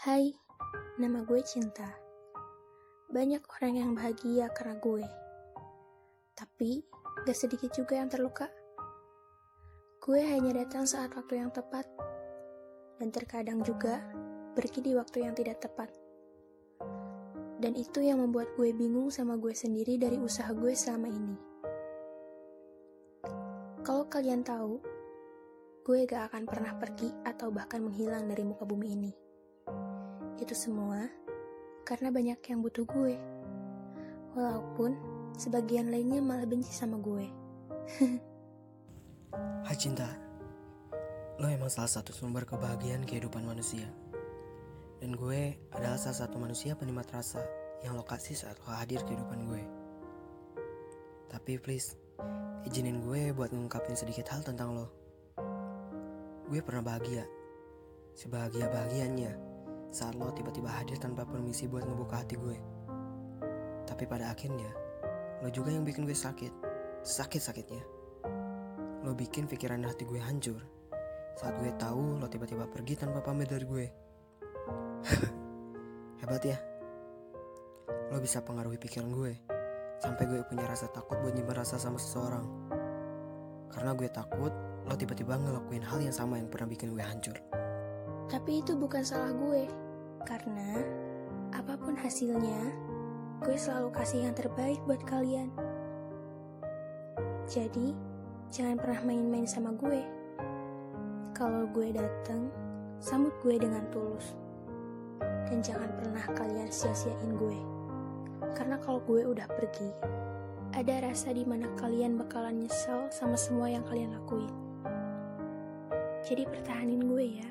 Hai, nama gue Cinta. Banyak orang yang bahagia karena gue. Tapi, gak sedikit juga yang terluka. Gue hanya datang saat waktu yang tepat. Dan terkadang juga pergi di waktu yang tidak tepat. Dan itu yang membuat gue bingung sama gue sendiri dari usaha gue selama ini. Kalau kalian tahu, gue gak akan pernah pergi atau bahkan menghilang dari muka bumi ini. Itu semua karena banyak yang butuh gue. Walaupun sebagian lainnya malah benci sama gue. Hai cinta, lo emang salah satu sumber kebahagiaan kehidupan manusia. Dan gue adalah salah satu manusia penikmat rasa yang lo kasih saat lo hadir kehidupan gue. Tapi please, izinin gue buat ngungkapin sedikit hal tentang lo. Gue pernah bahagia, sebahagia-bahagianya saat lo tiba-tiba hadir tanpa permisi buat ngebuka hati gue. Tapi pada akhirnya, lo juga yang bikin gue sakit, sakit-sakitnya. Lo bikin pikiran hati gue hancur saat gue tahu lo tiba-tiba pergi tanpa pamit dari gue. Hebat ya. Lo bisa pengaruhi pikiran gue sampai gue punya rasa takut buat nyimpan rasa sama seseorang. Karena gue takut lo tiba-tiba ngelakuin hal yang sama yang pernah bikin gue hancur. Tapi itu bukan salah gue. Karena apa pun hasilnya, gue selalu kasih yang terbaik buat kalian. Jadi, jangan pernah main-main sama gue. Kalau gue datang, sambut gue dengan tulus. Dan jangan pernah kalian sia-siain gue. Karena kalau gue udah pergi, ada rasa di mana kalian bakalan nyesel sama semua yang kalian lakuin. Jadi pertahanin gue ya.